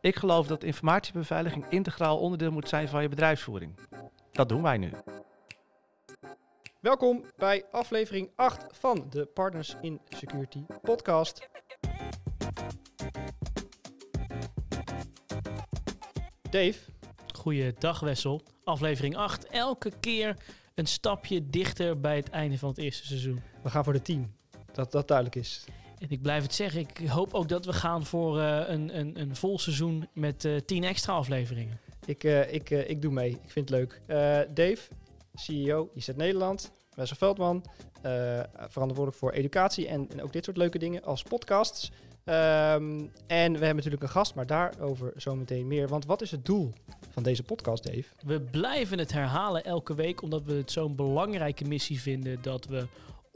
Ik geloof dat informatiebeveiliging integraal onderdeel moet zijn van je bedrijfsvoering. Dat doen wij nu. Welkom bij aflevering 8 van de Partners in Security podcast. Dave, Goeiedag Wessel. Aflevering 8. Elke keer een stapje dichter bij het einde van het eerste seizoen. we gaan voor de 10. Dat dat duidelijk is. En ik blijf het zeggen, ik hoop ook dat we gaan voor eh, een, een, een vol seizoen met eh 10 extra afleveringen. Ik, eh, ik, ik doe mee. Ik vind het leuk. Dave, CEO IZ Nederland. Wessel Veldman, verantwoordelijk voor educatie en, en ook dit soort leuke dingen als podcasts. Ehm, en we hebben natuurlijk een gast, maar daarover zometeen meer. Want wat is het doel van deze podcast, Dave? We blijven het herhalen elke week omdat we het zo'n belangrijke missie vinden dat we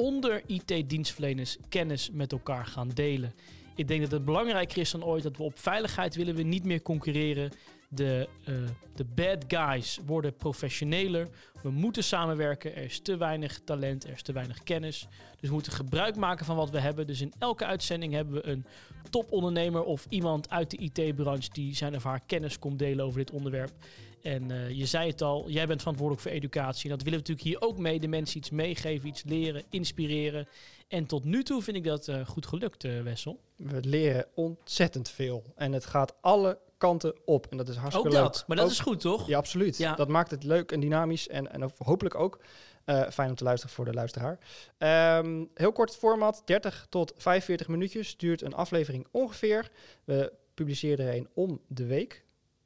onder IT-dienstverleners kennis met elkaar gaan delen. Ik denk dat het belangrijker is dan ooit dat we op veiligheid willen we niet meer concurreren. De, eh, de bad guys worden professioneler. We moeten samenwerken. Er is te weinig talent, er is te weinig kennis. Dus we moeten gebruik maken van wat we hebben. Dus in elke uitzending hebben we een topondernemer of iemand uit de IT-branche die zijn of haar kennis komt delen over dit onderwerp. En eh, je zei het al, jij bent verantwoordelijk voor educatie. En dat willen we natuurlijk hier ook mee. De mensen iets meegeven, iets leren, inspireren. En tot nu toe vind ik dat eh, goed gelukt, eh, Wessel. We leren ontzettend veel. En het gaat alle kanten op. En dat is hartstikke Ook leuk. dat, maar dat Ook- is goed, toch? Ja, absoluut. Ja. Dat maakt het leuk en dynamisch en, en hopelijk ook fijn om te luisteren voor de luisteraar. Ehm, heel kort het format, 30 tot 45 minuutjes duurt een aflevering ongeveer. We publiceren er een om de week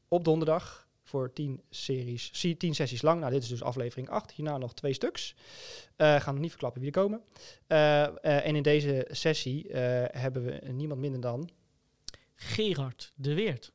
op donderdag voor 10 series, zie- 10 sessies lang. Nou, dit is dus aflevering 8. Hierna nog twee stuks. Eh gaan nog niet verklappen wie er komen. Eh, eh, en in deze sessie hebben we niemand minder dan Gerard de Weert.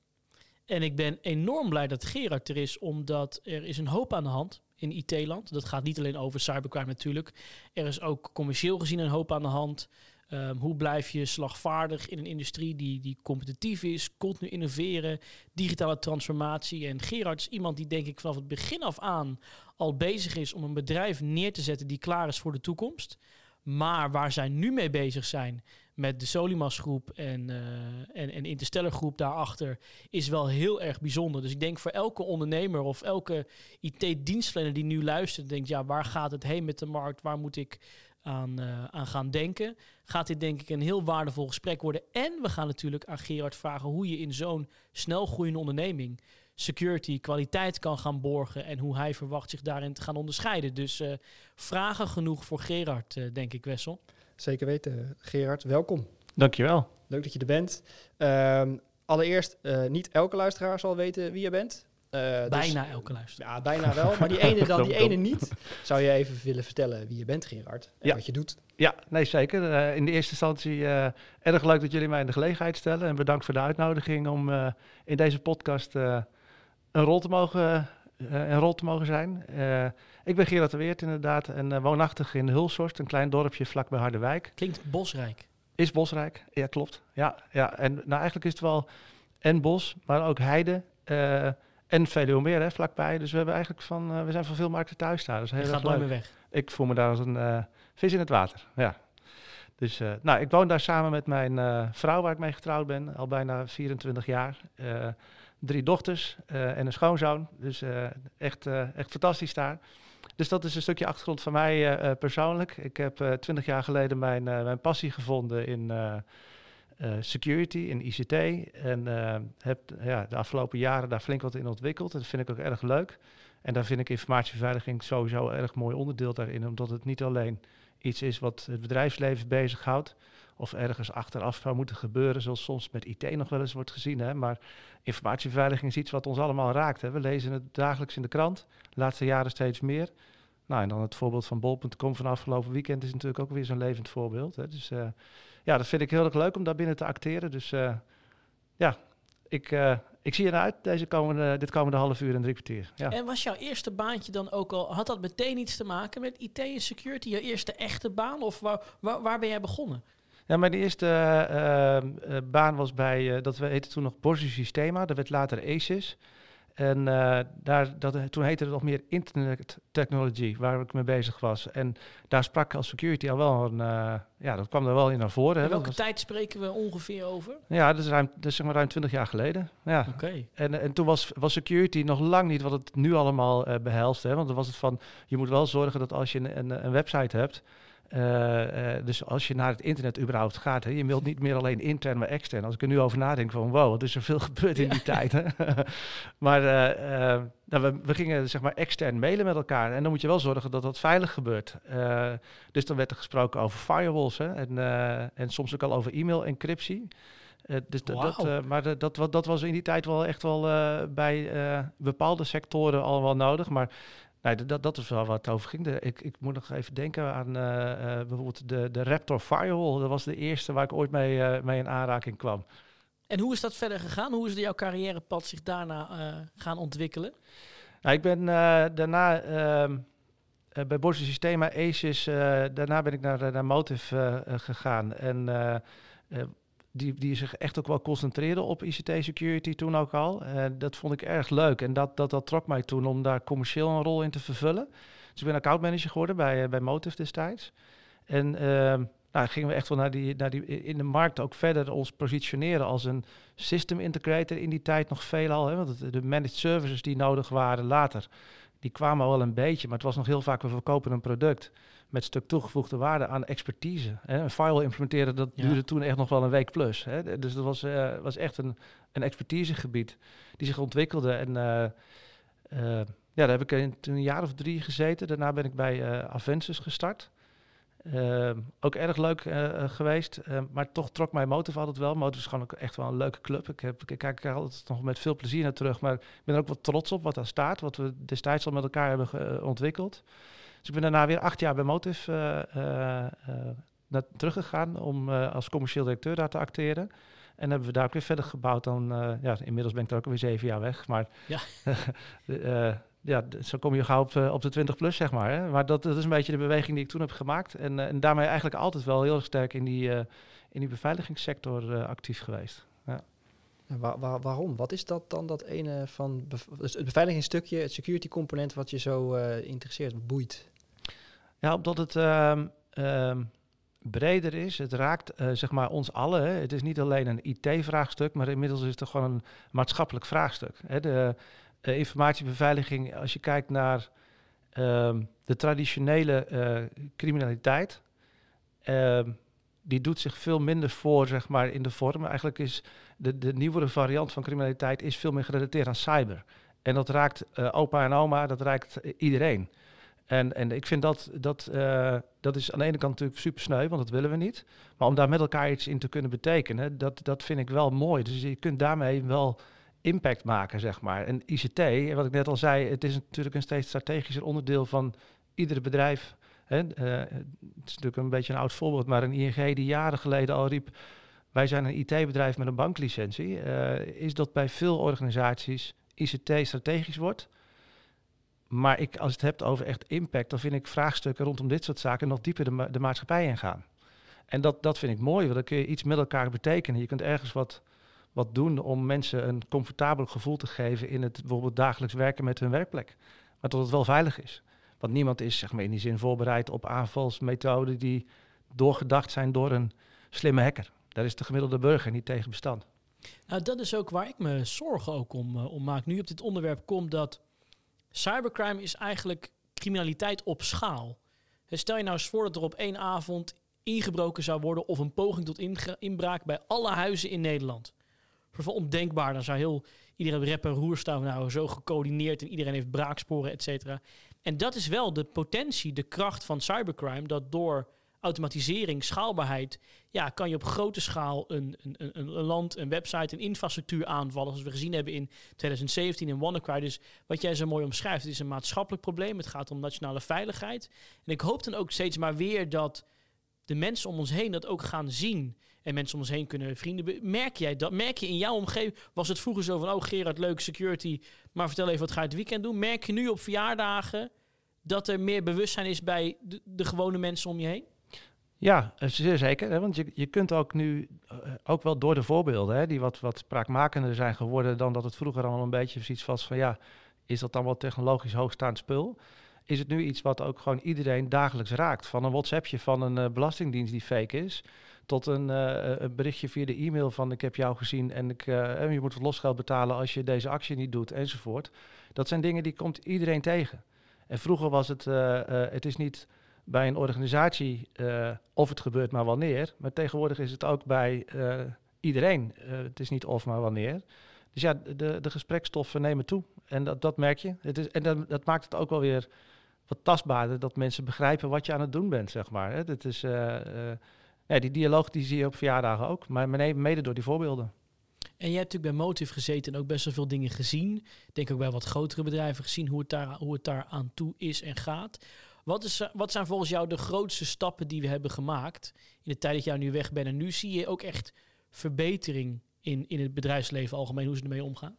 En ik ben enorm blij dat Gerard er is, omdat er is een hoop aan de hand in IT-land. Dat gaat niet alleen over cybercrime natuurlijk. Er is ook commercieel gezien een hoop aan de hand. Ehm, hoe blijf je slagvaardig in een industrie die, die competitief is, continu innoveren, digitale transformatie. En Gerard is iemand die denk ik vanaf het begin af aan al bezig is om een bedrijf neer te zetten die klaar is voor de toekomst. Maar waar zij nu mee bezig zijn met de Solimas groep en, eh en, en Interstellar groep daarachter is wel heel erg bijzonder. Dus ik denk voor elke ondernemer of elke IT-dienstverlener die nu luistert, denkt ja, waar gaat het heen met de markt? Waar moet ik aan, eh, aan gaan denken? Gaat dit denk ik een heel waardevol gesprek worden. En we gaan natuurlijk aan Gerard vragen hoe je in zo'n snel groeiende onderneming security, kwaliteit kan gaan borgen en hoe hij verwacht zich daarin te gaan onderscheiden. Dus eh, vragen genoeg voor Gerard, eh, denk ik, Wessel. zeker weten, Gerard, welkom. Dankjewel. Leuk dat je er bent. Ehm, allereerst, eh, niet elke luisteraar zal weten wie je bent. Eh, dus- Bijna elke luister. ja, bijna wel. Maar die ene dan, die ene niet. Zou je even willen vertellen wie je bent, Gerard? En Ja. wat je doet? Ja, nee zeker. Eh, in de eerste instantie eh, erg leuk dat jullie mij in de gelegenheid stellen. En bedankt voor de uitnodiging om eh, in deze podcast eh, een, rol te mogen, eh, een rol te mogen zijn. Eh, ik ben Gerard de Weert inderdaad en woonachtig in Hulshorst, een klein dorpje vlakbij Harderwijk. Klinkt bosrijk. Is bosrijk? Ja, klopt. Ja, ja. En nou, eigenlijk is het wel en bos, maar ook heide eh, en veel meer hè, vlakbij. Dus we, hebben eigenlijk van, eh, we zijn van veel markten thuis daar. Dat is heel gaat nooit meer weg. Ik voel me daar als een eh, vis in het water. Ja. Dus eh, nou, ik woon daar samen met mijn vrouw, waar ik mee getrouwd ben, al bijna 24 jaar. Drie dochters en een schoonzoon. Dus echt, echt fantastisch daar. Dus dat is een stukje achtergrond van mij persoonlijk. Ik heb 20 jaar geleden mijn, mijn passie gevonden in eh, security, in ICT. En eh, heb ja, de afgelopen jaren daar flink wat in ontwikkeld. En dat vind ik ook erg leuk. En daar vind ik informatiebeveiliging sowieso een erg mooi onderdeel daarin. Omdat het niet alleen iets is wat het bedrijfsleven bezighoudt. Of ergens achteraf zou moeten gebeuren, zoals soms met IT nog wel eens wordt gezien. Hè? Maar informatiebeveiliging is iets wat ons allemaal raakt. Hè? We lezen het dagelijks in de krant, de laatste jaren steeds meer. Nou, en dan het voorbeeld van bol.com van afgelopen weekend is natuurlijk ook weer zo'n levend voorbeeld. Hè? Dus eh, ja, dat vind ik heel erg leuk om daar binnen te acteren. Dus eh, ja, ik, eh, ik zie ernaar uit deze komende, dit komende half uur en drie kwartier. Ja. En was jouw eerste baantje dan ook al, had dat meteen iets te maken met IT en security? Je eerste echte baan? Of waar, waar, waar ben jij begonnen? Ja, mijn eerste eh, baan was bij, eh, dat we heette toen nog Borsi Systema, dat werd later ACES. En eh, daar, dat, toen heette het nog meer internet technology, waar ik mee bezig was. En daar sprak als security al wel een, uh, ja, dat kwam er wel in naar voren. Hè? welke tijd spreken we ongeveer over? Ja, dat is ruim, dat is zeg maar ruim 20 jaar geleden. Ja. Oké. En, en toen was, was security nog lang niet wat het nu allemaal uh, behelst. Hè? Want dan was het van, je moet wel zorgen dat als je een, een, een website hebt, uh, uh, dus als je naar het internet überhaupt gaat, hè, je mailt niet meer alleen intern, maar extern. Als ik er nu over nadenk van wow, wat is er veel gebeurd in die tijd. Hè? maar uh, nou, we, we, gingen zeg maar extern mailen met elkaar. En dan moet je wel zorgen dat dat veilig gebeurt. dus dan werd er gesproken over firewalls hè, en, en soms ook al over e-mail encryptie. dus wow. dat, maar dat, dat, dat was in die tijd wel echt wel bij bepaalde sectoren al wel nodig. Maar Nee, dat, dat is wel wat het over ging. De, ik, ik moet nog even denken aan uh, uh, bijvoorbeeld de, de Raptor Firewall. Dat was de eerste waar ik ooit mee, uh, mee in aanraking kwam. En hoe is dat verder gegaan? Hoe is jouw carrièrepad zich daarna gaan ontwikkelen? Nou, ik ben daarna ehm, bij Borse Systema, ACES, daarna ben ik naar, naar Motive gegaan. En die, die zich echt ook wel concentreerde op ICT-security toen ook al. Uh, dat vond ik erg leuk en dat, dat, dat trok mij toen om daar commercieel een rol in te vervullen. Dus ik ben accountmanager geworden bij, uh, bij Motive destijds. En uh, nou, gingen we echt wel naar die, naar die, in de markt ook verder ons positioneren als een system integrator in die tijd nog veelal. Hè, want de managed services die nodig waren later, die kwamen al wel een beetje, maar het was nog heel vaak we verkopen een product met stuk toegevoegde waarde aan expertise. Hè. Een firewall implementeren, dat duurde toen echt nog wel een week plus. Hè. Dus dat was, uh, was echt een, een expertisegebied die zich ontwikkelde. En uh, uh, ja, daar heb ik in, toen een jaar of drie gezeten. Daarna ben ik bij Aventus gestart. ook erg leuk geweest, maar toch trok mijn Motive altijd wel. Motive is gewoon ook echt wel een leuke club. Ik, heb, ik kijk er altijd nog met veel plezier naar terug, maar ik ben er ook wat trots op wat daar staat, wat we destijds al met elkaar hebben ontwikkeld. Dus ik ben daarna weer acht jaar bij Motive uh, teruggegaan om als commercieel directeur daar te acteren. En hebben we daar ook weer verder gebouwd. Dan, ja, inmiddels ben ik er ook weer zeven jaar weg. Maar ja, ja zo kom je gauw op, op de 20 plus, zeg maar. Hè. Maar dat, dat, is een beetje de beweging die ik toen heb gemaakt. En, en daarmee eigenlijk altijd wel heel sterk in die, in die beveiligingssector actief geweest. Ja. Waar, waar, waarom? Wat is dat dan, dat ene van het beveiligingsstukje, het security component, wat je zo uh, interesseert, boeit? Ja, omdat het um, um, breder is. Het raakt uh, zeg maar ons allen. Hè. Het is niet alleen een IT-vraagstuk, maar inmiddels is het gewoon een maatschappelijk vraagstuk. Hè. De uh, informatiebeveiliging, als je kijkt naar um, de traditionele uh, criminaliteit, die doet zich veel minder voor zeg maar, in de vorm. Eigenlijk is de, de nieuwere variant van criminaliteit is veel meer gerelateerd aan cyber. En dat raakt opa en oma, dat raakt iedereen. En, en ik vind dat, dat, uh, dat is aan de ene kant natuurlijk super sneu, want dat willen we niet. Maar om daar met elkaar iets in te kunnen betekenen, dat, dat vind ik wel mooi. Dus je kunt daarmee wel impact maken, zeg maar. En ICT, wat ik net al zei, het is natuurlijk een steeds strategischer onderdeel van ieder bedrijf. Hè? Uh, het is natuurlijk een beetje een oud voorbeeld, maar een ING die jaren geleden al riep... wij zijn een IT-bedrijf met een banklicentie. Uh, is dat bij veel organisaties ICT strategisch wordt... Maar ik, als het hebt over echt impact, dan vind ik vraagstukken rondom dit soort zaken nog dieper de, de maatschappij ingaan. En dat, dat vind ik mooi, want dan kun je iets met elkaar betekenen. Je kunt ergens wat, wat doen om mensen een comfortabel gevoel te geven in het bijvoorbeeld dagelijks werken met hun werkplek. Maar dat het wel veilig is. Want niemand is zeg maar, in die zin voorbereid op aanvalsmethoden die doorgedacht zijn door een slimme hacker. Daar is de gemiddelde burger niet tegen bestand. Nou, dat is ook waar ik me zorgen ook om, uh, om maak. Nu op dit onderwerp komt dat Cybercrime is eigenlijk criminaliteit op schaal. Stel je nou eens voor dat er op één avond ingebroken zou worden of een poging tot inbraak bij alle huizen in Nederland. Voor ondenkbaar, dan zou heel iedere rep en roer staan nou zo gecoördineerd en iedereen heeft braaksporen, et cetera. En dat is wel de potentie, de kracht van cybercrime, dat door automatisering, schaalbaarheid, ja, kan je op grote schaal een, een, een, een, land, een website, een infrastructuur aanvallen, zoals we gezien hebben in 2017 in WannaCry. Dus wat jij zo mooi omschrijft, het is een maatschappelijk probleem, het gaat om nationale veiligheid. En ik hoop dan ook steeds maar weer dat de mensen om ons heen dat ook gaan zien. En mensen om ons heen kunnen vrienden. Merk jij dat? Merk je in jouw omgeving? Was het vroeger zo van: Oh, Gerard, leuk security. Maar vertel even wat ga je het weekend doen? Merk je nu op verjaardagen dat er meer bewustzijn is bij de, de gewone mensen om je heen? Ja, eh, zeer zeker. Hè? Want je, je kunt ook nu, eh, ook wel door de voorbeelden, hè, die wat, wat spraakmakender zijn geworden dan dat het vroeger allemaal een beetje zoiets was van ja, is dat dan wel technologisch hoogstaand spul? Is het nu iets wat ook gewoon iedereen dagelijks raakt? Van een WhatsAppje van een eh, belastingdienst die fake is, tot een, een berichtje via de e-mail van ik heb jou gezien en ik, je moet wat losgeld betalen als je deze actie niet doet enzovoort. Dat zijn dingen die komt iedereen tegen. En vroeger was het, het is niet bij een organisatie eh, of het gebeurt maar wanneer, maar tegenwoordig is het ook bij eh, iedereen. Eh, het is niet of maar wanneer. Dus ja, de, de gesprekstoffen nemen toe. En dat, dat merk je. Het is, en dat, dat maakt het ook wel weer wat tastbaarder dat mensen begrijpen wat je aan het doen bent, zeg maar. Hè. Dat is, ja, die dialoog die zie je op verjaardagen ook, maar mede door die voorbeelden. En jij hebt natuurlijk bij Motive gezeten en ook best wel veel dingen gezien. Ik denk ook bij wat grotere bedrijven gezien hoe het daar, hoe het daar aan toe is en gaat. Wat, is, eh, wat zijn volgens jou de grootste stappen die we hebben gemaakt in de tijd dat jij nu weg bent? En nu zie je ook echt verbetering in, in het bedrijfsleven algemeen, hoe ze ermee omgaan?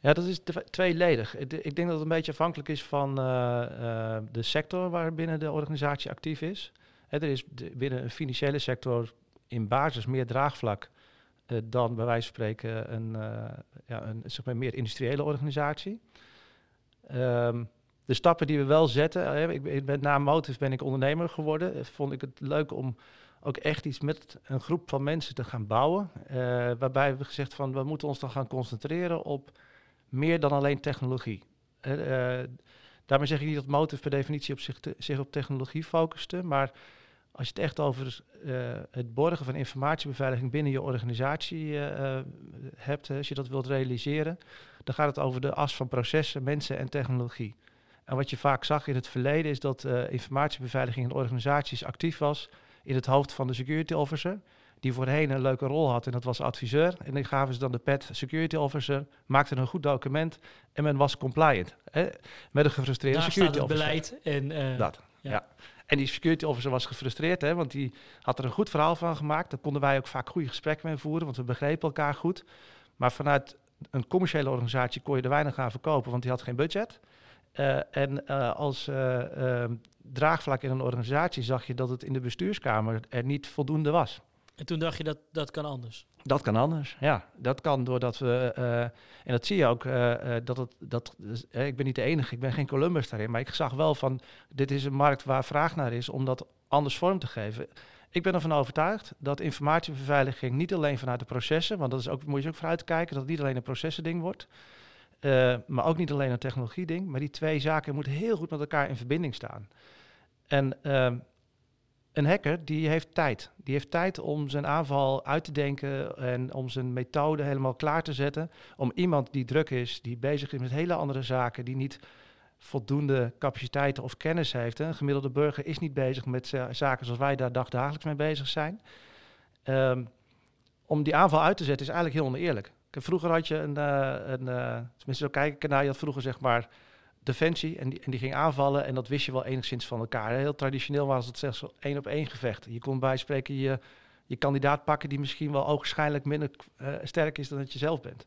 Ja, dat is twe- tweeledig. Ik, denk dat het een beetje afhankelijk is van eh, eh, de sector waarbinnen de organisatie actief is. Hè, er is binnen een financiële sector in basis meer draagvlak dan bij wijze van spreken een, ja, een zeg maar, meer industriële organisatie. Ehm, de stappen die we wel zetten, ik, ben- na Motive ben ik ondernemer geworden. Eh, Vond ik het leuk om ook echt iets met een groep van mensen te gaan bouwen. eh, waarbij we gezegd van we moeten ons dan gaan concentreren op meer dan alleen technologie. Eh, daarmee zeg ik niet dat Motive per definitie op zich, op technologie focuste, maar als je het echt over het borgen van informatiebeveiliging binnen je organisatie hebt, als je dat wilt realiseren, dan gaat het over de as van processen, mensen en technologie. En wat je vaak zag in het verleden is dat eh, informatiebeveiliging in organisaties actief was in het hoofd van de security officer, die voorheen een leuke rol had en dat was adviseur. En dan gaven ze dan de pet security officer, maakten een goed document en men was compliant. Hè, met een gefrustreerde Daar staat security het officer. beleid. En, eh, Dat, ja. ja. En die security officer was gefrustreerd, hè, want die had er een goed verhaal van gemaakt. Daar konden wij ook vaak goede gesprekken mee voeren, want we begrepen elkaar goed. Maar vanuit een commerciële organisatie kon je er weinig aan verkopen, want die had geen budget. Eh, en eh, als eh, eh, draagvlak in een organisatie zag je dat het in de bestuurskamer er niet voldoende was. en toen dacht je dat dat kan anders. Dat kan anders, ja. Dat kan doordat we, en dat zie je ook, dat het, dat, dus, ik ben niet de enige, ik ben geen Columbus daarin, maar ik zag wel van, dit is een markt waar vraag naar is om dat anders vorm te geven. Ik ben ervan overtuigd dat informatiebeveiliging niet alleen vanuit de processen, want dat is ook, moet je ook vooruit kijken, dat het niet alleen een processending wordt, eh, maar ook niet alleen een technologieding, maar die twee zaken moeten heel goed met elkaar in verbinding staan. En ehm, een hacker die heeft tijd. Die heeft tijd om zijn aanval uit te denken en om zijn methode helemaal klaar te zetten. Om iemand die druk is, die bezig is met hele andere zaken, die niet voldoende capaciteiten of kennis heeft. Een gemiddelde burger is niet bezig met za- zaken zoals wij daar dagdagelijks mee bezig zijn. Ehm, om die aanval uit te zetten is eigenlijk heel oneerlijk. Vroeger had je een, eh, een eh, tenminste zo kijken, kanaal, je had vroeger zeg maar defensie en die, en die ging aanvallen en dat wist je wel enigszins van elkaar. Heel traditioneel was het zelfs één op één gevecht. Je kon bij spreken je, je kandidaat pakken die misschien wel ogenschijnlijk minder eh, sterk is dan dat je zelf bent.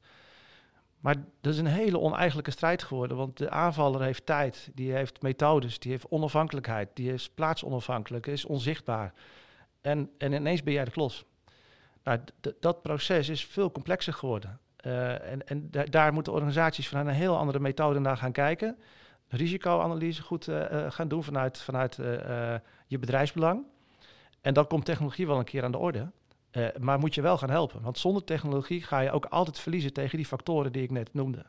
Maar dat is een hele oneigenlijke strijd geworden, want de aanvaller heeft tijd, die heeft methodes, die heeft onafhankelijkheid, die is plaatsonafhankelijk, is onzichtbaar. En, en ineens ben jij de klos. Nou, dat proces is veel complexer geworden. Eh, en en da- daar moeten organisaties vanuit een heel andere methode naar gaan kijken. Risicoanalyse goed eh, eh, gaan doen vanuit, vanuit je bedrijfsbelang. En dan komt technologie wel een keer aan de orde. Maar moet je wel gaan helpen. Want zonder technologie ga je ook altijd verliezen tegen die factoren die ik net noemde.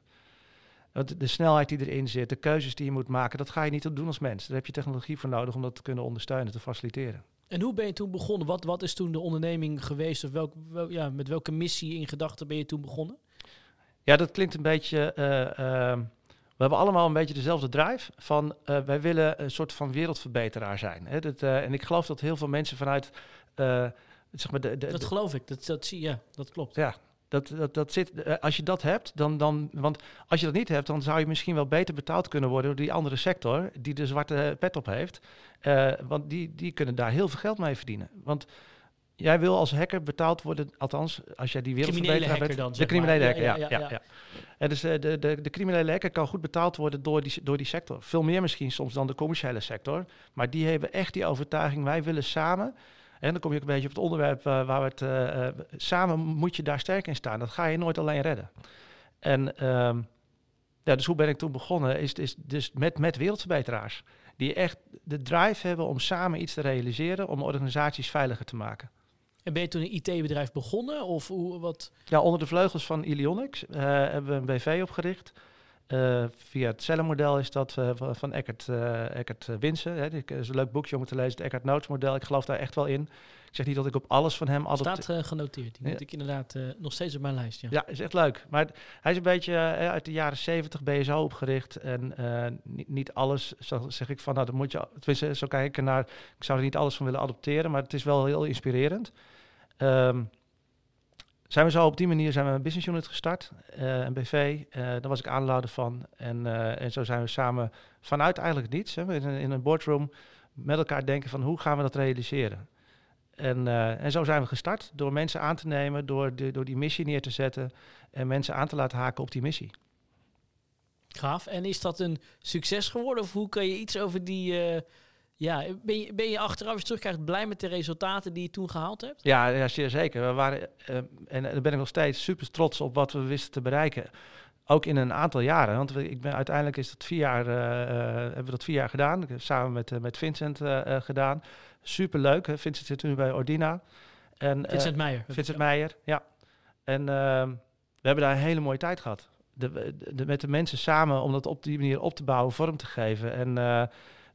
De snelheid die erin zit, de keuzes die je moet maken, dat ga je niet doen als mens. Daar heb je technologie voor nodig om dat te kunnen ondersteunen, te faciliteren. En hoe ben je toen begonnen? Wat, wat is toen de onderneming geweest? Of welk, wel- ja, met welke missie in gedachten ben je toen begonnen? Ja, dat klinkt een beetje. eh, ehm, we hebben allemaal een beetje dezelfde drive van eh, wij willen een soort van wereldverbeteraar zijn. Hè? Dat, eh, en ik geloof dat heel veel mensen vanuit zeg maar de, de, Dat geloof ik. Dat, dat zie je. Ja, dat klopt. ja, dat, dat, dat zit. eh, als je dat hebt, dan, dan. Want als je dat niet hebt, dan zou je misschien wel beter betaald kunnen worden door die andere sector, die de zwarte pet op heeft. Eh, want die, die kunnen daar heel veel geld mee verdienen. Want jij wil als hacker betaald worden, althans, als jij die wereldverbeteraar Criminele bent. dan, De criminele hacker, Ja, ja. ja, ja, ja, ja, ja. En dus eh, de, de, de criminele hacker kan goed betaald worden door die, door die sector. Veel meer misschien soms dan de commerciële sector. Maar die hebben echt die overtuiging, wij willen samen... En dan kom je ook een beetje op het onderwerp eh, waar we het... eh, eh, samen moet je daar sterk in staan. Dat ga je nooit alleen redden. En ehm, ja, dus hoe ben ik toen begonnen? Is, is dus met, met wereldverbeteraars. Die echt de drive hebben om samen iets te realiseren... om organisaties veiliger te maken. En ben je toen een IT-bedrijf begonnen? Of hoe, wat? Ja, onder de vleugels van Ilionix eh, hebben we een BV opgericht. Eh, via het cellenmodel is dat eh, van- Eckert, eh Eckert Winsen. Hè. Dat is een leuk boekje om te lezen, het Eckert Notes model. Ik geloof daar echt wel in. Ik zeg niet dat ik op alles van hem adopteer. Staat genoteerd. Die Ja. moet ik inderdaad nog steeds op mijn lijst. Ja. Ja, is echt leuk. Maar hij is een beetje uit de jaren 70 BSO opgericht. En niet, niet alles, zo zeg ik van, nou, dan moet je, tenminste, zo kijken naar, ik zou er niet alles van willen adopteren, maar het is wel heel inspirerend. Ehm, zijn we zo op die manier zijn we een business unit gestart, eh, een BV. eh daar was ik aanlouder van. En, eh, en zo zijn we samen vanuit eigenlijk niets, hè, in, een, in een boardroom, met elkaar denken van hoe gaan we dat realiseren. En, en zo zijn we gestart door mensen aan te nemen, door, de, door die missie neer te zetten en mensen aan te laten haken op die missie. Gaaf. En is dat een succes geworden? Of hoe kan je iets over die... ja, ben je, ben je achteraf je terugkijkt blij met de resultaten die je toen gehaald hebt? Ja, ja zeer zeker. We waren, eh, en daar ben ik nog steeds super trots op wat we wisten te bereiken. Ook in een aantal jaren. Want we- ik ben, uiteindelijk is dat vier jaar, eh, eh, hebben we dat vier jaar gedaan. Ik heb Samen met, met Vincent gedaan. Super leuk. Vincent zit nu bij Ordina. En, Vincent Meijer. Vincent Meijer, ja. En ehm, we hebben daar een hele mooie tijd gehad. De, de, de- met de mensen samen om dat op die manier op te bouwen, vorm te geven. En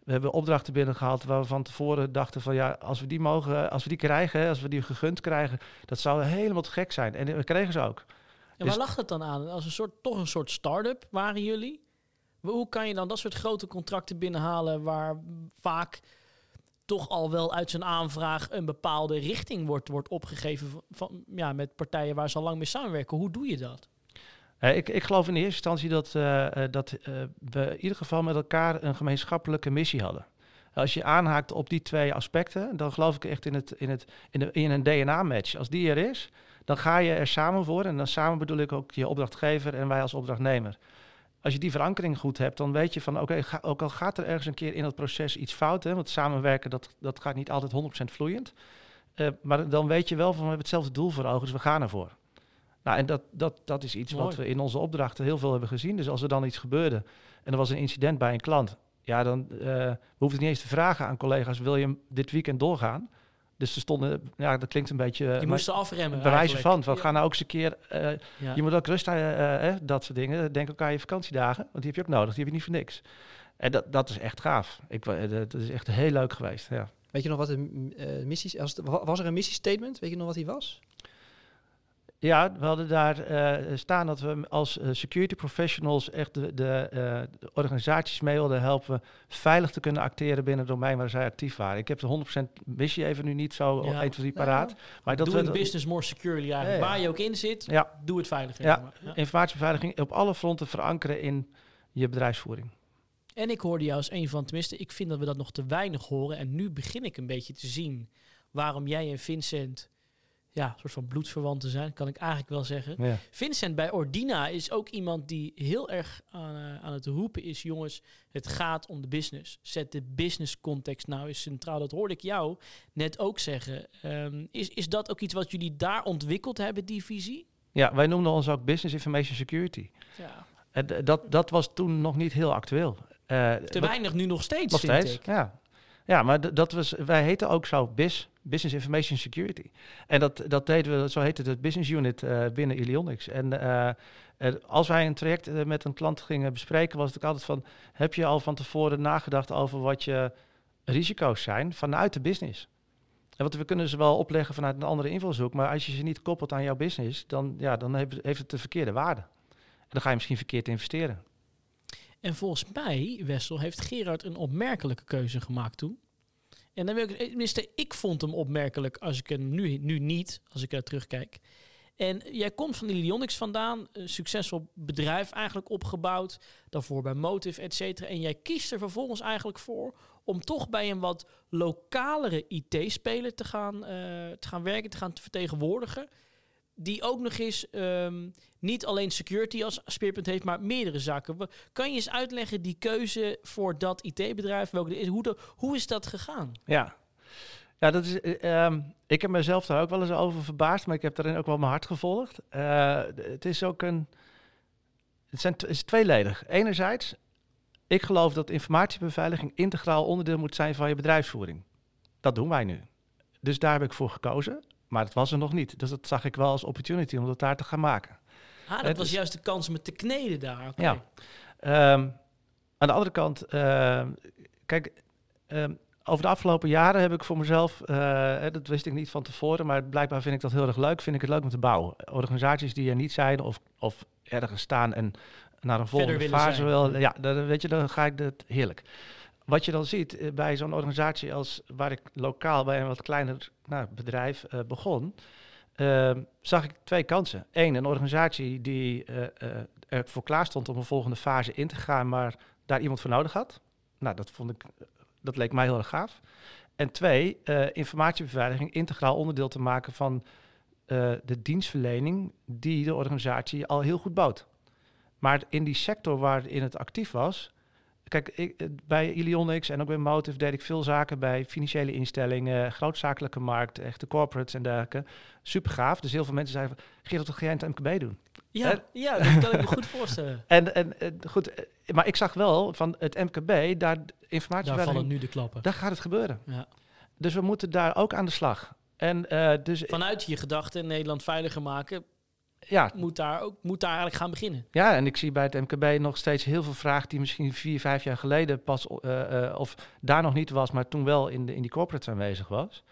we hebben opdrachten binnengehaald waar we van tevoren dachten van ja, als we die mogen, als we die krijgen, als we die gegund krijgen, dat zou helemaal te gek zijn. En we kregen ze ook. En waar lag het dan aan? Als een soort, toch een soort start-up waren jullie? Hoe kan je dan dat soort grote contracten binnenhalen waar vaak toch al wel uit zijn aanvraag een bepaalde richting wordt, wordt opgegeven van, van- ja, met partijen waar ze al lang mee samenwerken? Hoe doe je dat? Eh, ik, ik geloof in eerste instantie dat, eh, eh, dat we in ieder geval met elkaar een gemeenschappelijke missie hadden. Als je aanhaakt op die twee aspecten, dan geloof ik echt in, het, in, het, in, de, in een DNA-match. Als die er is, dan ga je er samen voor. En dan samen bedoel ik ook je opdrachtgever en wij als opdrachtnemer. Als je die verankering goed hebt, dan weet je van oké, ook al gaat er ergens een keer in dat proces iets fout, hè, want samenwerken dat, dat gaat niet altijd 100% vloeiend. Maar dan weet je wel van we hebben hetzelfde doel voor ogen, dus we gaan ervoor. Nou, en dat, dat, dat is iets wat we in onze opdrachten heel veel hebben gezien. Dus als er dan iets gebeurde en er was een incident bij een klant, ja, dan eh we hoefden niet eens te vragen aan collega's: wil je hem dit weekend doorgaan? Dus ze stonden, ja, dat klinkt een beetje. Je maar moest afremmen. bij wijze van, van ga nou ook eens een keer. eh, Ja. Je moet ook rust eh, eh, dat soort dingen. Denk ook aan je vakantiedagen, want die heb je ook nodig. Die heb je niet voor niks. En dat, dat is echt gaaf. Ik, eh, dat is echt heel leuk geweest. Ja. Weet je nog wat de eh, missies... Als het- wa- was er een missiestatement? Weet je nog wat die was? Ja, we hadden daar eh, staan dat we als eh, security professionals echt de, de, eh, de organisaties mee wilden helpen veilig te kunnen acteren binnen het domein waar zij actief waren. Ik heb de 100% missie even nu niet zo Ja. 1, 2, 3 paraat. Maar dat doe we in business more securely eigenlijk. Ja. Waar je ook in zit, Ja. doe het veiliger. Ja. zeg maar. Ja. informatiebeveiliging op alle fronten verankeren in je bedrijfsvoering. En ik hoorde jou als een van, tenminste, ik vind dat we dat nog te weinig horen. En nu begin ik een beetje te zien waarom jij en Vincent, ja, een soort van bloedverwanten zijn, kan ik eigenlijk wel zeggen. Ja. Vincent bij Ordina is ook iemand die heel erg aan, eh, aan het roepen is, jongens, het gaat om de business. Zet de business context nou eens centraal. Dat hoorde ik jou net ook zeggen. Ehm, is, is dat ook iets wat jullie daar ontwikkeld hebben, die visie? ja, wij noemden ons ook Business Information Security. Ja. En d- dat, dat was toen nog niet heel actueel. Eh, Te weinig nu nog steeds, Nog steeds, ik. ja. Ja, maar dat was, wij heten ook zo BIS, Business Information Security. En dat, dat deden we, zo heette het business unit eh, binnen Ilionix. En eh, eh, als wij een traject met een klant gingen bespreken, was het ook altijd van, heb je al van tevoren nagedacht over wat je risico's zijn vanuit de business? En want we kunnen ze wel opleggen vanuit een andere invalshoek, maar als je ze niet koppelt aan jouw business, dan, ja, dan heeft, heeft het de verkeerde waarde. En dan ga je misschien verkeerd investeren. En volgens mij, Wessel, heeft Gerard een opmerkelijke keuze gemaakt toen. En dan wil ik, eh, tenminste, ik vond hem opmerkelijk als ik hem nu, nu niet, als ik er terugkijk. En jij komt van Ilionix vandaan, een succesvol bedrijf eigenlijk opgebouwd, daarvoor bij Motive, et cetera. En jij kiest er vervolgens eigenlijk voor om toch bij een wat lokalere IT-speler te, gaan, eh, te gaan werken, te gaan vertegenwoordigen. Die ook nog eens ehm, niet alleen security als speerpunt heeft, maar meerdere zaken. Kan je eens uitleggen die keuze voor dat IT-bedrijf? Welke? Hoe, hoe is dat gegaan? Ja. Ja, dat is, eh, ehm, ik heb mezelf daar ook wel eens over verbaasd, maar ik heb daarin ook wel mijn hart gevolgd. Eh, het is ook een. Het, zijn, is tweeledig. Enerzijds, ik geloof dat informatiebeveiliging integraal onderdeel moet zijn van je bedrijfsvoering. Dat doen wij nu. Dus daar heb ik voor gekozen, maar het was er nog niet. Dus dat zag ik wel als opportunity om dat daar te gaan maken. Ah, dat Het was is- juist de kans om het te kneden daar. Ja. Ehm, aan de andere kant, ehm, kijk, ehm, over de afgelopen jaren heb ik voor mezelf, eh, dat wist ik niet van tevoren, maar blijkbaar vind ik dat heel erg leuk. Vind ik het leuk om te bouwen. Organisaties die er niet zijn of, of ergens staan en naar een volgende fase zijn. wil, ja, dan, weet je, dan ga ik dat heerlijk. Wat je dan ziet eh, bij zo'n organisatie als waar ik lokaal bij een wat kleiner nou, bedrijf eh, begon, ehm, zag ik twee kansen. Eén, een organisatie die eh, eh, er voor klaar stond om een volgende fase in te gaan, maar daar iemand voor nodig had. Nou, dat vond ik, dat leek mij heel erg gaaf. En twee, eh, informatiebeveiliging integraal onderdeel te maken van de dienstverlening die de organisatie al heel goed bood. Maar in die sector waarin het actief was. Kijk, ik, eh, bij Ilionix en ook bij Motive deed ik veel zaken bij financiële instellingen, grootzakelijke markt, echte corporates en dergelijke. Super gaaf. Dus heel veel mensen zeiden van, Gerard, wat ga jij in het MKB doen? Ja, Eh, ja, dat kan ik me goed voorstellen. En, en, en goed, eh, maar ik zag wel van het MKB, daar Daar informatiebeveiliging, vallen nu de klappen. daar gaat het gebeuren. Ja. Dus we moeten daar ook aan de slag. En eh, dus Vanuit je gedachten Nederland veiliger maken, ja, moet daar, ook, moet daar eigenlijk gaan beginnen. ja, en ik zie bij het MKB nog steeds heel veel vragen die misschien vier, vijf jaar geleden pas, eh, eh, of daar nog niet was, maar toen wel in, de, in die corporates aanwezig was.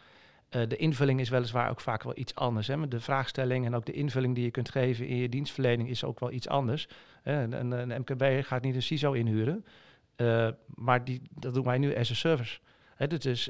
Eh, de invulling is weliswaar ook vaak wel iets anders. Hè? maar De vraagstelling en ook de invulling die je kunt geven in je dienstverlening is ook wel iets anders. Een, een, een MKB gaat niet een CISO inhuren, maar die, dat doen wij nu as a service. Hè, dus is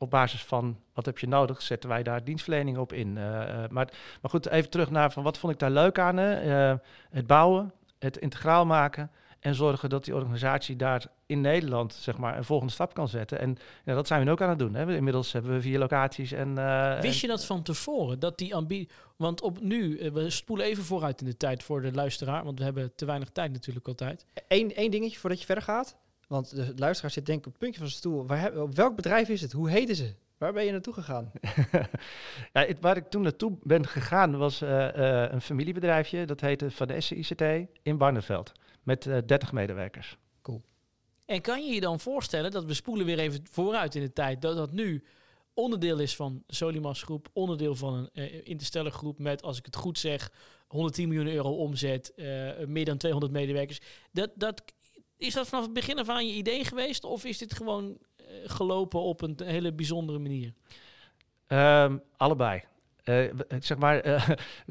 op basis van wat heb je nodig, zetten wij daar dienstverlening op in. Eh, eh, maar, maar goed, even terug naar van wat vond ik daar leuk aan. Eh, het bouwen, het integraal maken en zorgen dat die organisatie daar in Nederland zeg maar, een volgende stap kan zetten. En ja, dat zijn we nu ook aan het doen. Hè? Inmiddels hebben we vier locaties. En, eh, Wist je dat van tevoren? Dat die ambitie. Want op nu, we spoelen even vooruit in de tijd voor de luisteraar, want we hebben te weinig tijd natuurlijk altijd. Eén één dingetje voordat je verder gaat. Want de luisteraar zit denk ik op het puntje van zijn stoel. Waar heb, op welk bedrijf is het? Hoe heten ze? Waar ben je naartoe gegaan? ja, het, waar ik toen naartoe ben gegaan was eh, eh, een familiebedrijfje. Dat heette Van Essen ICT in Barneveld. Met eh 30 medewerkers. En kan je je dan voorstellen dat we spoelen weer even vooruit in de tijd, dat dat nu onderdeel is van de Solimas groep, onderdeel van een eh Interstellar groep met, als ik het goed zeg, 110 miljoen euro omzet, eh, meer dan 200 medewerkers. Dat, dat, is dat vanaf het begin af aan je idee geweest of is dit gewoon eh, gelopen op een hele bijzondere manier? Ehm, allebei. Eh, ik zeg maar, eh,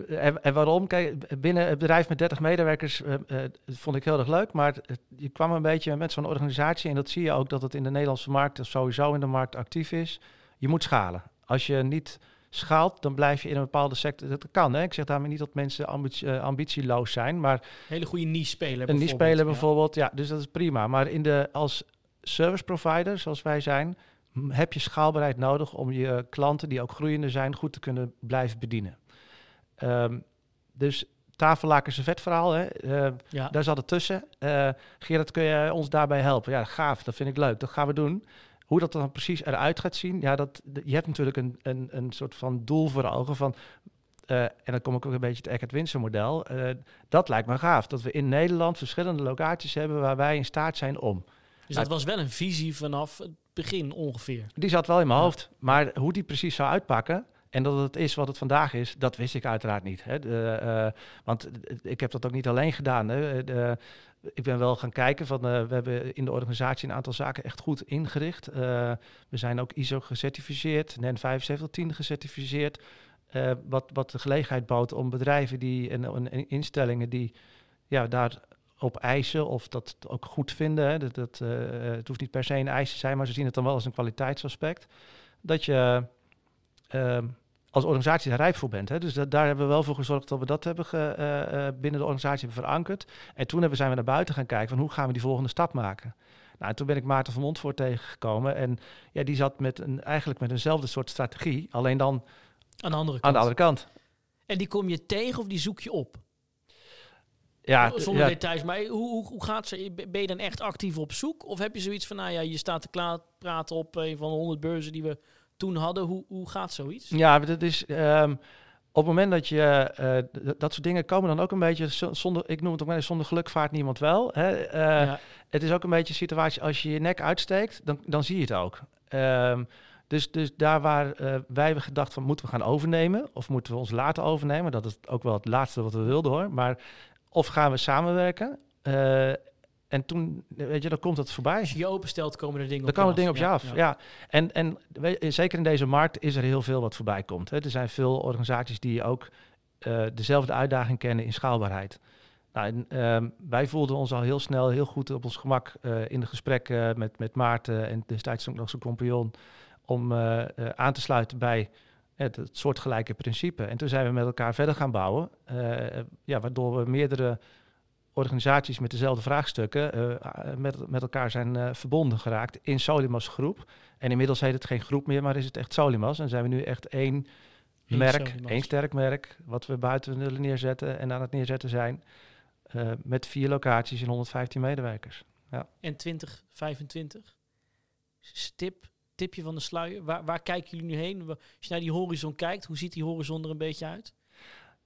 en, waarom? Kijk, binnen het bedrijf met 30 medewerkers eh, eh, vond ik heel erg leuk, maar je kwam een beetje met zo'n organisatie en dat zie je ook dat het in de Nederlandse markt of sowieso in de markt actief is. Je moet schalen. Als je niet schaalt, dan blijf je in een bepaalde sector. Dat kan, hè? Ik zeg daarmee niet dat mensen ambitie- eh, ambitieloos zijn, maar Hele goede niche-speler een niet speler ja. bijvoorbeeld, ja, dus dat is prima. Maar in de, als service provider, zoals wij zijn, heb je schaalbaarheid nodig om je klanten, die ook groeiende zijn, goed te kunnen blijven bedienen. Ehm, dus tafellaken vet verhaal, hè? Ja. daar zat het tussen. Eh Gerard, kun je ons daarbij helpen? Ja, gaaf, dat vind ik leuk, dat gaan we doen. Hoe dat dan precies eruit gaat zien, ja, dat, je hebt natuurlijk een, een, een soort van doel voor ogen van... eh, en dan kom ik ook een beetje het Eckert Winsen model. eh, dat lijkt me gaaf, dat we in Nederland verschillende locaties hebben waar wij in staat zijn om. Dus dat was wel een visie vanaf het begin ongeveer. Die zat wel in mijn Ja. hoofd, maar hoe die precies zou uitpakken en dat het is wat het vandaag is, dat wist ik uiteraard niet. Hè. De, eh, want ik heb dat ook niet alleen gedaan. Hè. De, ik ben wel gaan kijken van, eh, we hebben in de organisatie een aantal zaken echt goed ingericht. Eh, we zijn ook ISO gecertificeerd, NEN 7510 gecertificeerd. wat, wat de gelegenheid bood om bedrijven die en, en instellingen die ja, daar op eisen of dat ook goed vinden. Hè. Dat, het hoeft niet per se een eis te zijn, maar ze zien het dan wel als een kwaliteitsaspect. Dat je ehm, als organisatie er rijp voor bent. Hè. Dus dat, daar hebben we wel voor gezorgd dat we dat hebben ge- eh, eh, binnen de organisatie hebben verankerd. En toen hebben, zijn we naar buiten gaan kijken van hoe gaan we die volgende stap maken. Nou, en toen ben ik Maarten van Montvoort tegengekomen. En ja, die zat met een, eigenlijk met eenzelfde soort strategie, alleen dan Aan de andere kant. aan de andere kant. En die kom je tegen of die zoek je op? Ja, Zonder ja, details. Maar hoe, hoe, hoe gaat ze? Ben je dan echt actief op zoek? Of heb je zoiets van, nou ja, je staat te kla- praten op een van de honderd beurzen die we toen hadden. Hoe, hoe gaat zoiets? Ja, dat is ehm, op het moment dat je eh, dat soort dingen komen dan ook een beetje zo- zonder, ik noem het ook maar eens, zonder geluk vaart niemand wel. Hè? Eh, ja. Het is ook een beetje een situatie als je je nek uitsteekt, dan, dan zie je het ook. Ehm, dus, dus daar waar eh, wij hebben gedacht van moeten we gaan overnemen of moeten we ons laten overnemen, dat is ook wel het laatste wat we wilden hoor. Maar of gaan we samenwerken? En toen, weet je, dan komt het voorbij. Als je je openstelt, komen er dingen Dan op komen je dingen op je af. Ja. ja. En, en je, zeker in deze markt is er heel veel wat voorbij komt. Hè. Er zijn veel organisaties die ook eh, dezelfde uitdaging kennen in schaalbaarheid. Nou, en, ehm, wij voelden ons al heel snel heel goed op ons gemak eh, in de gesprekken met, met Maarten en destijds ook nog zijn compagnon om eh, aan te sluiten bij het, het soortgelijke principe. En toen zijn we met elkaar verder gaan bouwen, ja, waardoor we meerdere organisaties met dezelfde vraagstukken eh, met, met elkaar zijn eh, verbonden geraakt in Solimas groep. En inmiddels heet het geen groep meer, maar is het echt Solimas. En zijn we nu echt één Eén merk, Solimas. één sterk merk, wat we buiten willen neerzetten en aan het neerzetten zijn. eh, met vier locaties en 115 medewerkers. En 2025? Stip, tipje van de sluier. Waar, waar kijken jullie nu heen? Als je naar die horizon kijkt, hoe ziet die horizon er een beetje uit?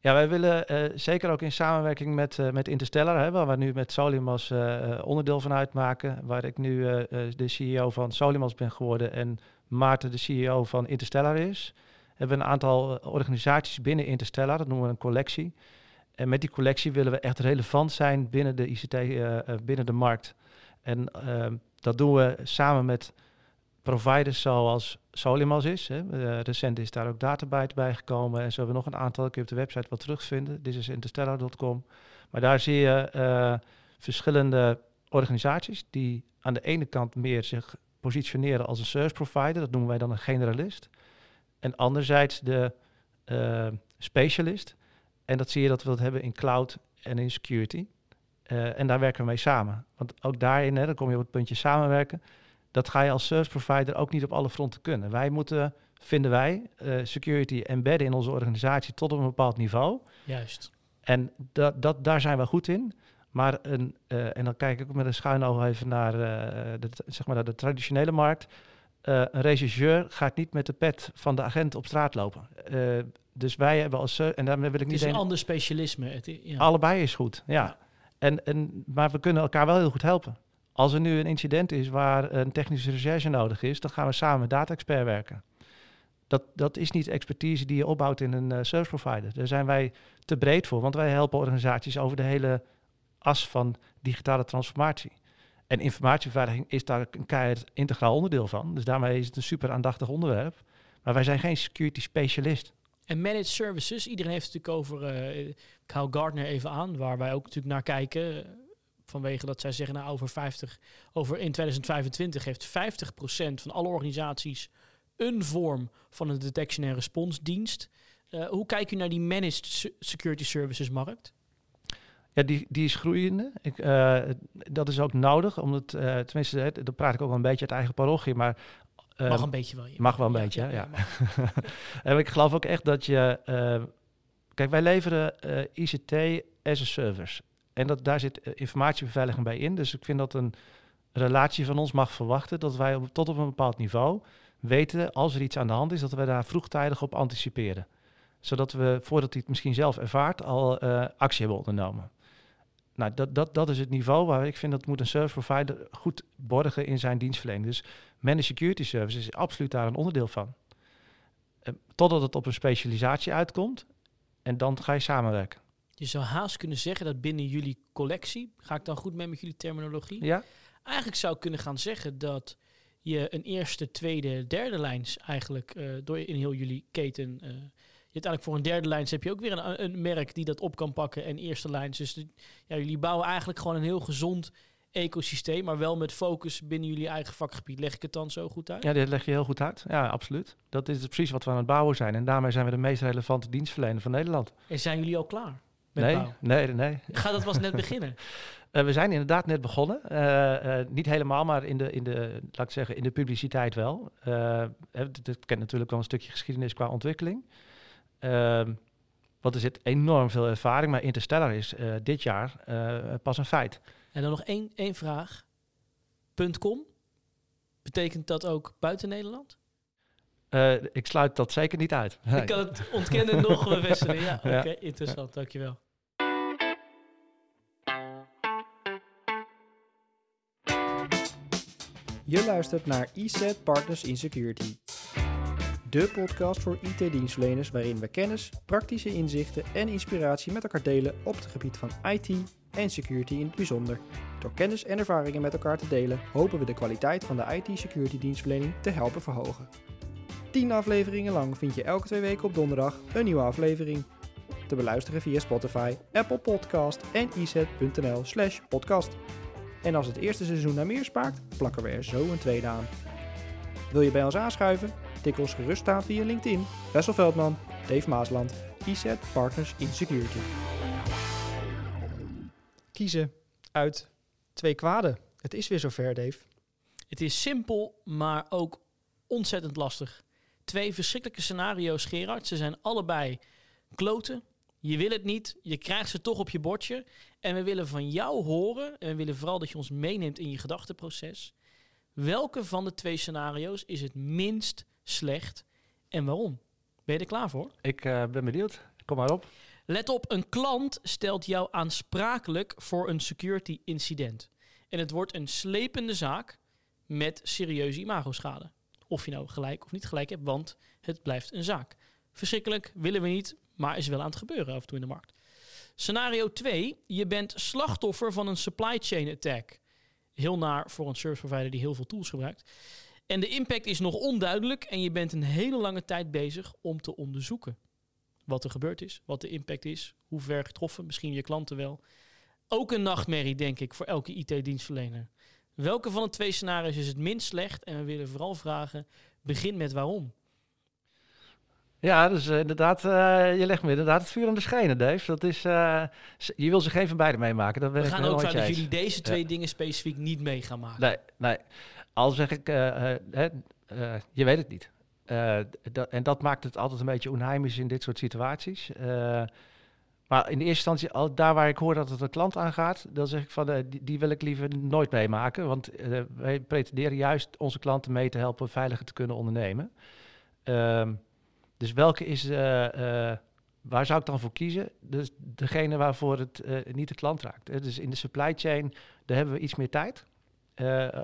Ja, wij willen eh, zeker ook in samenwerking met, eh, met Interstellar, hè, waar we nu met Solimas eh, onderdeel van uitmaken, waar ik nu de CEO van Solimas ben geworden en Maarten de CEO van Interstellar is, hebben we een aantal organisaties binnen Interstellar, dat noemen we een collectie. En met die collectie willen we echt relevant zijn binnen de ICT, binnen de markt. En ehm, dat doen we samen met providers zoals Solimas is. Hè. Eh, recent is daar ook Databyte bij gekomen. En zo hebben we nog een aantal, kun je op de website wat terugvinden. Dit is interstellar.com. Maar daar zie je eh, verschillende organisaties die aan de ene kant meer zich positioneren als een service provider. Dat noemen wij dan een generalist. En anderzijds de eh, specialist. En dat zie je dat we dat hebben in cloud en in security. En daar werken we mee samen. Want ook daarin, hè, dan kom je op het puntje samenwerken. Dat ga je als service provider ook niet op alle fronten kunnen. Wij moeten, vinden wij, eh, security embedden in onze organisatie tot op een bepaald niveau. Juist. En dat, dat, daar zijn we goed in. Maar een, eh, en dan kijk ik ook met een schuin oog even naar, eh, de, zeg maar naar de traditionele markt. Een regisseur gaat niet met de pet van de agent op straat lopen. Dus wij hebben als... en daarmee wil ik Het niet is een ander specialisme. Het, ja. Allebei is goed, ja. Ja. En, en, maar we kunnen elkaar wel heel goed helpen. Als er nu een incident is waar een technische recherche nodig is, dan gaan we samen met data-expert werken. Dat, dat is niet expertise die je opbouwt in een eh, service provider. Daar zijn wij te breed voor, want wij helpen organisaties over de hele as van digitale transformatie. En informatiebeveiliging is daar een keihard integraal onderdeel van. Dus daarmee is het een super aandachtig onderwerp. Maar wij zijn geen security specialist. En managed services, iedereen heeft het natuurlijk over, eh, ik hou Gartner even aan, waar wij ook natuurlijk naar kijken. Vanwege dat zij zeggen, nou over 50, over in 2025 heeft 50% van alle organisaties een vorm van een detection en response dienst. Eh, hoe kijkt u naar die managed se- security services markt? Ja, die, die is groeiende. Ik, eh, dat is ook nodig, omdat, eh, tenminste, dan praat ik ook wel een beetje uit eigen parochie, maar... Mag een beetje wel. mag wel een beetje, ja. mag. en ik geloof ook echt dat je... kijk, wij leveren ICT as a service. En dat, daar zit eh, informatiebeveiliging bij in. Dus ik vind dat een relatie van ons mag verwachten... dat wij tot op een bepaald niveau weten... als er iets aan de hand is, dat we daar vroegtijdig op anticiperen. Zodat we, voordat hij het misschien zelf ervaart... al eh, actie hebben ondernomen. Nou, dat, dat, dat is het niveau waar ik vind dat moet een service provider goed borgen in zijn dienstverlening. Dus managed security services is absoluut daar een onderdeel van. Eh, totdat het op een specialisatie uitkomt en dan ga je samenwerken. Je zou haast kunnen zeggen dat binnen jullie collectie, ga ik dan goed mee met jullie terminologie? Ja? Eigenlijk zou ik kunnen gaan zeggen dat je een eerste, tweede, derde lijns eigenlijk eh, door in heel jullie keten. eh, je uiteindelijk voor een derde lijns heb je ook weer een, een merk die dat op kan pakken en eerste lijns. Dus de- ja, jullie bouwen eigenlijk gewoon een heel gezond ecosysteem, maar wel met focus binnen jullie eigen vakgebied. Leg ik het dan zo goed uit? ja, dit leg je heel goed uit. Ja, absoluut. Dat is precies wat we aan het bouwen zijn. En daarmee zijn we de meest relevante dienstverlener van Nederland. En zijn jullie al klaar Nee, nee, nee. Gaat dat was net beginnen? Eh, we zijn inderdaad net begonnen. Eh, eh, niet helemaal, maar in de, in de, laat ik zeggen, in de publiciteit wel. Uh, het kent natuurlijk wel een stukje geschiedenis qua ontwikkeling. Ehm, want er zit enorm veel ervaring, maar Interstellar is dit jaar pas een feit. En dan nog één, één vraag. .com, betekent dat ook buiten Nederland? ik sluit dat zeker niet uit. Ik kan het ontkennen nog bevestigen. Ja, oké, okay, interessant, dankjewel. Je luistert naar ESET Partners in Security. De podcast voor IT-dienstverleners waarin we kennis, praktische inzichten en inspiratie met elkaar delen op het gebied van IT en security in het bijzonder. Door kennis en ervaringen met elkaar te delen, hopen we de kwaliteit van de IT-security dienstverlening te helpen verhogen. 10 afleveringen lang vind je elke twee weken op donderdag een nieuwe aflevering. Te beluisteren via Spotify, Apple Podcast en iset.nl/slash podcast. En als het eerste seizoen naar meer smaakt, plakken we er zo een tweede aan. Wil je bij ons aanschuiven? Tik ons gerust aan via LinkedIn. Wessel Veldman, Dave Maasland, EZ Partners in Security. Kiezen uit twee kwaden. Het is weer zover, Dave. Het is simpel, maar ook ontzettend lastig. Twee verschrikkelijke scenario's, Gerard. Ze zijn allebei kloten. Je wil het niet, je krijgt ze toch op je bordje. En we willen van jou horen, en we willen vooral dat je ons meeneemt in je gedachteproces. Welke van de twee scenario's is het minst slecht en waarom? Ben je er klaar voor? Ik uh, ben benieuwd. Kom maar op. Let op, een klant stelt jou aansprakelijk voor een security incident. En het wordt een slepende zaak met serieuze imagoschade. Of je nou gelijk of niet gelijk hebt, want het blijft een zaak. Verschrikkelijk, willen we niet, maar is wel aan het gebeuren af en toe in de markt. Scenario 2. Je bent slachtoffer van een supply chain attack. Heel naar voor een service provider die heel veel tools gebruikt. En de impact is nog onduidelijk en je bent een hele lange tijd bezig om te onderzoeken wat er gebeurd is, wat de impact is, hoe ver getroffen, misschien je klanten wel. Ook een nachtmerrie, denk ik, voor elke IT-dienstverlener. Welke van de twee scenario's is het minst slecht? En we willen vooral vragen, begin met waarom. Ja, dus uh, inderdaad, uh, je legt me inderdaad het vuur aan de schijnen, Dave. Dat is, uh, je wil ze geen van beide meemaken. Dat We gaan ook vanuit dat jullie deze twee dingen specifiek niet mee gaan maken. Nee, nee. Al zeg ik, je weet het niet. Dat, en dat maakt het altijd een beetje onheimisch in dit soort situaties. maar in de eerste instantie, al daar waar ik hoor dat het een klant aangaat, dan zeg ik van, die, die, wil ik liever nooit meemaken. Want wij pretenderen juist onze klanten mee te helpen veiliger te kunnen ondernemen. Ehm dus welke is, uh, waar zou ik dan voor kiezen? Dus degene waarvoor het uh, niet de klant raakt. Dus in de supply chain, daar hebben we iets meer tijd.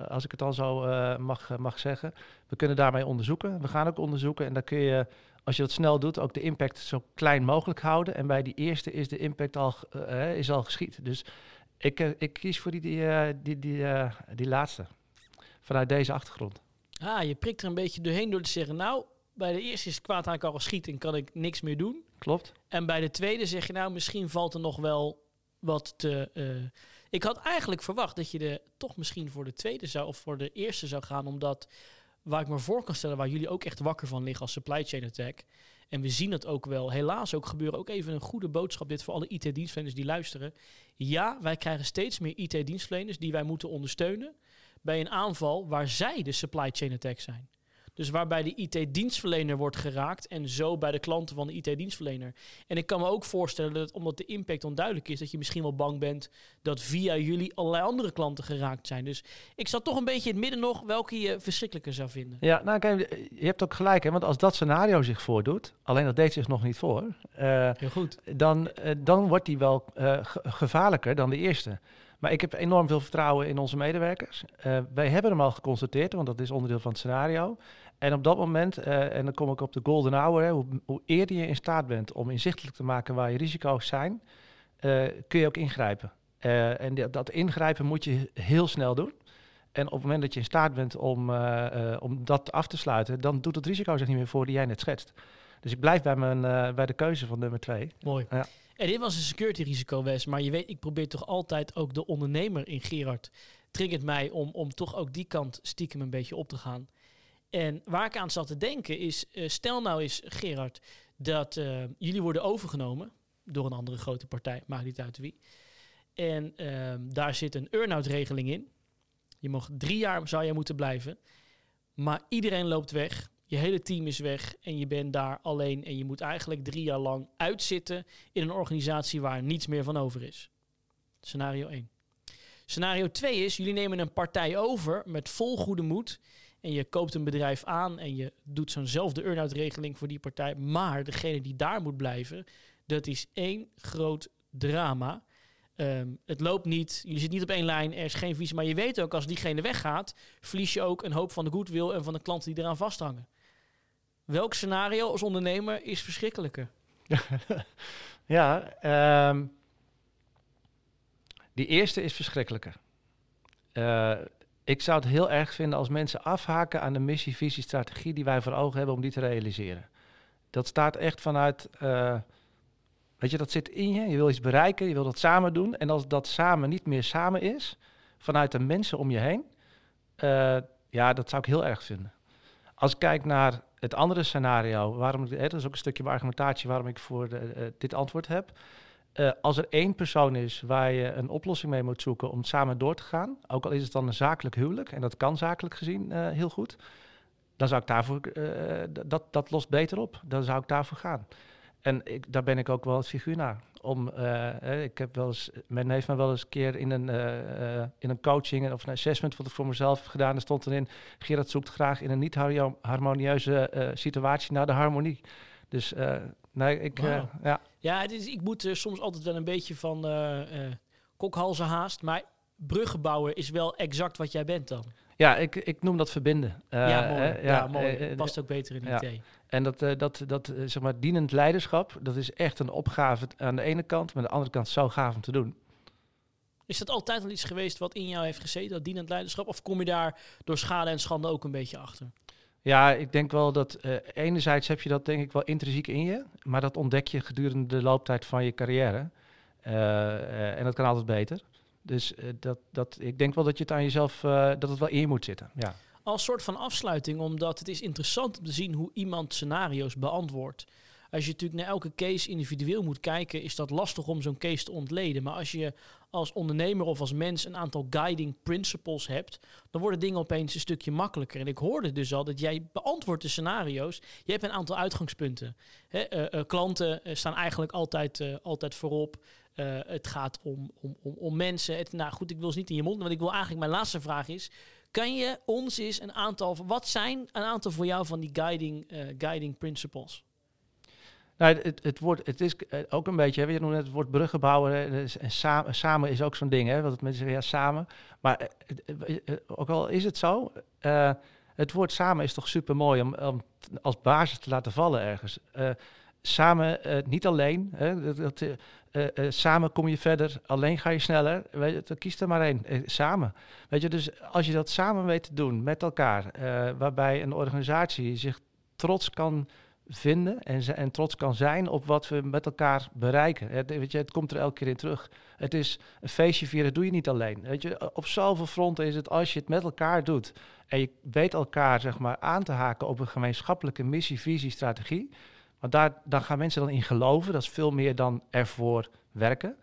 als ik het dan zo mag, mag zeggen. We kunnen daarmee onderzoeken. We gaan ook onderzoeken. En dan kun je, als je dat snel doet, ook de impact zo klein mogelijk houden. En bij die eerste is de impact al, is al geschied. Dus ik, ik kies voor die, die, die, die, die laatste. Vanuit deze achtergrond. Ah, je prikt er een beetje doorheen door te zeggen, nou, bij de eerste is het kwaad al geschiet en kan ik niks meer doen. Klopt. En bij de tweede zeg je nou, misschien valt er nog wel wat te... Uh, ik had eigenlijk verwacht dat je er toch misschien voor de tweede zou of voor de eerste zou gaan, omdat waar ik me voor kan stellen, waar jullie ook echt wakker van liggen als supply chain attack. En we zien het ook wel, helaas ook gebeuren. Ook even een goede boodschap dit voor alle IT-dienstverleners die luisteren. Ja, wij krijgen steeds meer IT-dienstverleners die wij moeten ondersteunen bij een aanval waar zij de supply chain attack zijn. Dus waarbij de IT-dienstverlener wordt geraakt en zo bij de klanten van de IT-dienstverlener. En ik kan me ook voorstellen dat omdat de impact onduidelijk is, dat je misschien wel bang bent dat via jullie allerlei andere klanten geraakt zijn. Dus ik zat toch een beetje in het midden nog welke je verschrikkelijker zou vinden. Ja, nou kijk, je hebt ook gelijk, hè, want als dat scenario zich voordoet, alleen dat deed zich nog niet voor, uh, Heel goed. Dan, uh, dan wordt die wel uh, gevaarlijker dan de eerste. Maar ik heb enorm veel vertrouwen in onze medewerkers. Uh, wij hebben hem al geconstateerd, want dat is onderdeel van het scenario. En op dat moment, uh, en dan kom ik op de golden hour, hè, hoe, hoe, eerder je in staat bent om inzichtelijk te maken waar je risico's zijn, uh, kun je ook ingrijpen. en die, dat ingrijpen moet je heel snel doen. En op het moment dat je in staat bent om, om dat af te sluiten, dan doet het risico zich niet meer voor die jij net schetst. Dus ik blijf bij, mijn, bij de keuze van nummer twee. Mooi. Ja. En dit was een security risico, Wes. Maar je weet, ik probeer toch altijd ook de ondernemer in Gerard. Triggert mij om, om toch ook die kant stiekem een beetje op te gaan. En waar ik aan zat te denken is, uh, stel nou eens Gerard, dat uh, jullie worden overgenomen door een andere grote partij, maakt niet uit wie. En ehm, daar zit een earn-out regeling in. Je mag drie jaar zou je moeten blijven. Maar iedereen loopt weg. Je hele team is weg en je bent daar alleen. En je moet eigenlijk drie jaar lang uitzitten in een organisatie waar niets meer van over is. Scenario 1. Scenario 2 is, jullie nemen een partij over met vol goede moed. En je koopt een bedrijf aan en je doet zo'nzelfde earn-out regeling voor die partij. Maar degene die daar moet blijven, dat is één groot drama. Ehm, het loopt niet, jullie zitten niet op één lijn, er is geen visie. Maar je weet ook, als diegene weggaat, verlies je ook een hoop van de goodwill en van de klanten die eraan vasthangen. Welk scenario als ondernemer is verschrikkelijker? ja, ehm, die eerste is verschrikkelijker. Uh, ik zou het heel erg vinden als mensen afhaken aan de missie, visie, strategie die wij voor ogen hebben om die te realiseren. Dat staat echt vanuit, uh, weet je, dat zit in je. Je wil iets bereiken, je wil dat samen doen. En als dat samen niet meer samen is, vanuit de mensen om je heen, uh, ja, dat zou ik heel erg vinden. Als ik kijk naar het andere scenario, waarom, hè, dat is ook een stukje argumentatie waarom ik voor de, uh, dit antwoord heb. Uh, als er één persoon is waar je een oplossing mee moet zoeken om samen door te gaan, ook al is het dan een zakelijk huwelijk, en dat kan zakelijk gezien uh, heel goed, dan zou ik daarvoor, uh, dat, dat lost beter op. Dan zou ik daarvoor gaan. En ik, daar ben ik ook wel het figuur naar. Om, ik heb wel eens, men heeft me wel eens een keer in een, in een coaching of een assessment wat ik voor mezelf gedaan, er stond erin, Gerard zoekt graag in een niet harmonieuze situatie naar de harmonie. Dus nee, ik, wow. ja. Ja, het is, ik moet soms altijd wel een beetje van uh, uh, kokhalzen haast. Maar bruggen bouwen is wel exact wat jij bent dan. Ja, ik, ik noem dat verbinden. Ja, mooi. ja, ja, mooi. Past ook beter in IT. Ja. En dat, dat, dat zeg maar, dienend leiderschap, dat is echt een opgave aan de ene kant. Maar aan de andere kant zo gaaf om te doen. Is dat altijd al iets geweest wat in jou heeft gezeten, dat dienend leiderschap? Of kom je daar door schade en schande ook een beetje achter? Ja, ik denk wel dat uh, enerzijds heb je dat denk ik wel intrinsiek in je, maar dat ontdek je gedurende de looptijd van je carrière. Uh, uh, en dat kan altijd beter. Dus dat, dat, ik denk wel dat je het aan jezelf, dat het wel in je moet zitten. Ja. Als soort van afsluiting, omdat het is interessant om te zien hoe iemand scenario's beantwoordt. Als je natuurlijk naar elke case individueel moet kijken, is dat lastig om zo'n case te ontleden. Maar als je als ondernemer of als mens een aantal guiding principles hebt, dan worden dingen opeens een stukje makkelijker. En ik hoorde dus al dat jij beantwoordt de scenario's. Je hebt een aantal uitgangspunten. Hè, uh, uh, klanten uh, staan eigenlijk altijd, altijd voorop. het gaat om, om, om, om mensen. Nou goed, ik wil ze niet in je mond, want ik wil eigenlijk mijn laatste vraag is. Kan je ons eens een aantal, wat zijn een aantal voor jou van die guiding, guiding principles? Nou, het, het, het is ook een beetje, je noemt net het woord bruggen bouwen. En samen, samen is ook zo'n ding, hè, wat mensen zeggen, ja, samen. Maar ook al is het zo, het woord samen is toch super mooi om, als basis te laten vallen ergens. Samen, niet alleen. Hè, dat, samen kom je verder, alleen ga je sneller. Weet je, kies er maar één. samen. Weet je, dus als je dat samen weet te doen met elkaar, waarbij een organisatie zich trots kan vinden en, en trots kan zijn op wat we met elkaar bereiken. Het, weet je, het komt er elke keer in terug. Het is een feestje vieren, doe je niet alleen. Weet je, op zoveel fronten is het als je het met elkaar doet en je weet elkaar zeg maar, aan te haken op een gemeenschappelijke missie, visie, strategie. Want daar dan gaan mensen dan in geloven. Dat is veel meer dan ervoor werken.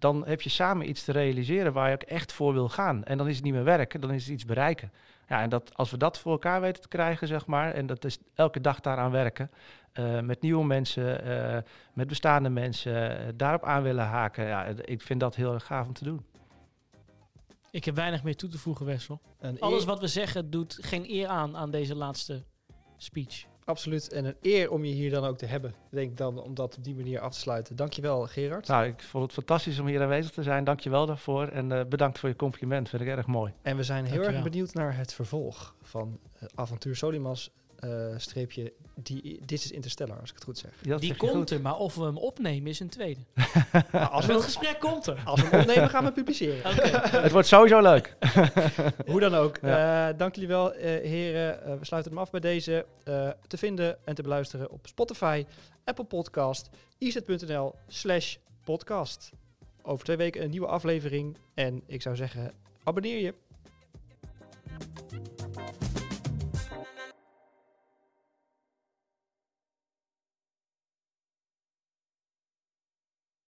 Dan heb je samen iets te realiseren waar je ook echt voor wil gaan. En dan is het niet meer werken, dan is het iets bereiken. Ja, en dat, als we dat voor elkaar weten te krijgen, zeg maar, en dat is elke dag daaraan werken, uh, met nieuwe mensen, uh, met bestaande mensen, uh, daarop aan willen haken, ja, ik vind dat heel erg gaaf om te doen. Ik heb weinig meer toe te voegen, Wessel. Alles wat we zeggen doet geen eer aan aan deze laatste speech. Absoluut. En een eer om je hier dan ook te hebben. Denk dan om dat op die manier af te sluiten. Dankjewel, Gerard. Nou, ik vond het fantastisch om hier aanwezig te zijn. Dankjewel daarvoor. En uh, bedankt voor je compliment. Vind ik erg mooi. En we zijn heel Dankjewel. erg benieuwd naar het vervolg van uh, Avontuur Solimas. Uh, streepje, die, dit is Interstellar, als ik het goed zeg. Ja, die komt goed. er, maar of we hem opnemen is een tweede. nou, als we het gesprek komt er. Als we hem opnemen, gaan we publiceren. Okay. het wordt sowieso leuk. Hoe dan ook. Ja. Uh, dank jullie wel, uh, heren. Uh, we sluiten hem af bij deze. te vinden en te beluisteren op Spotify, Apple Podcast, iz.nl slash podcast. Over twee weken een nieuwe aflevering. En ik zou zeggen, abonneer je.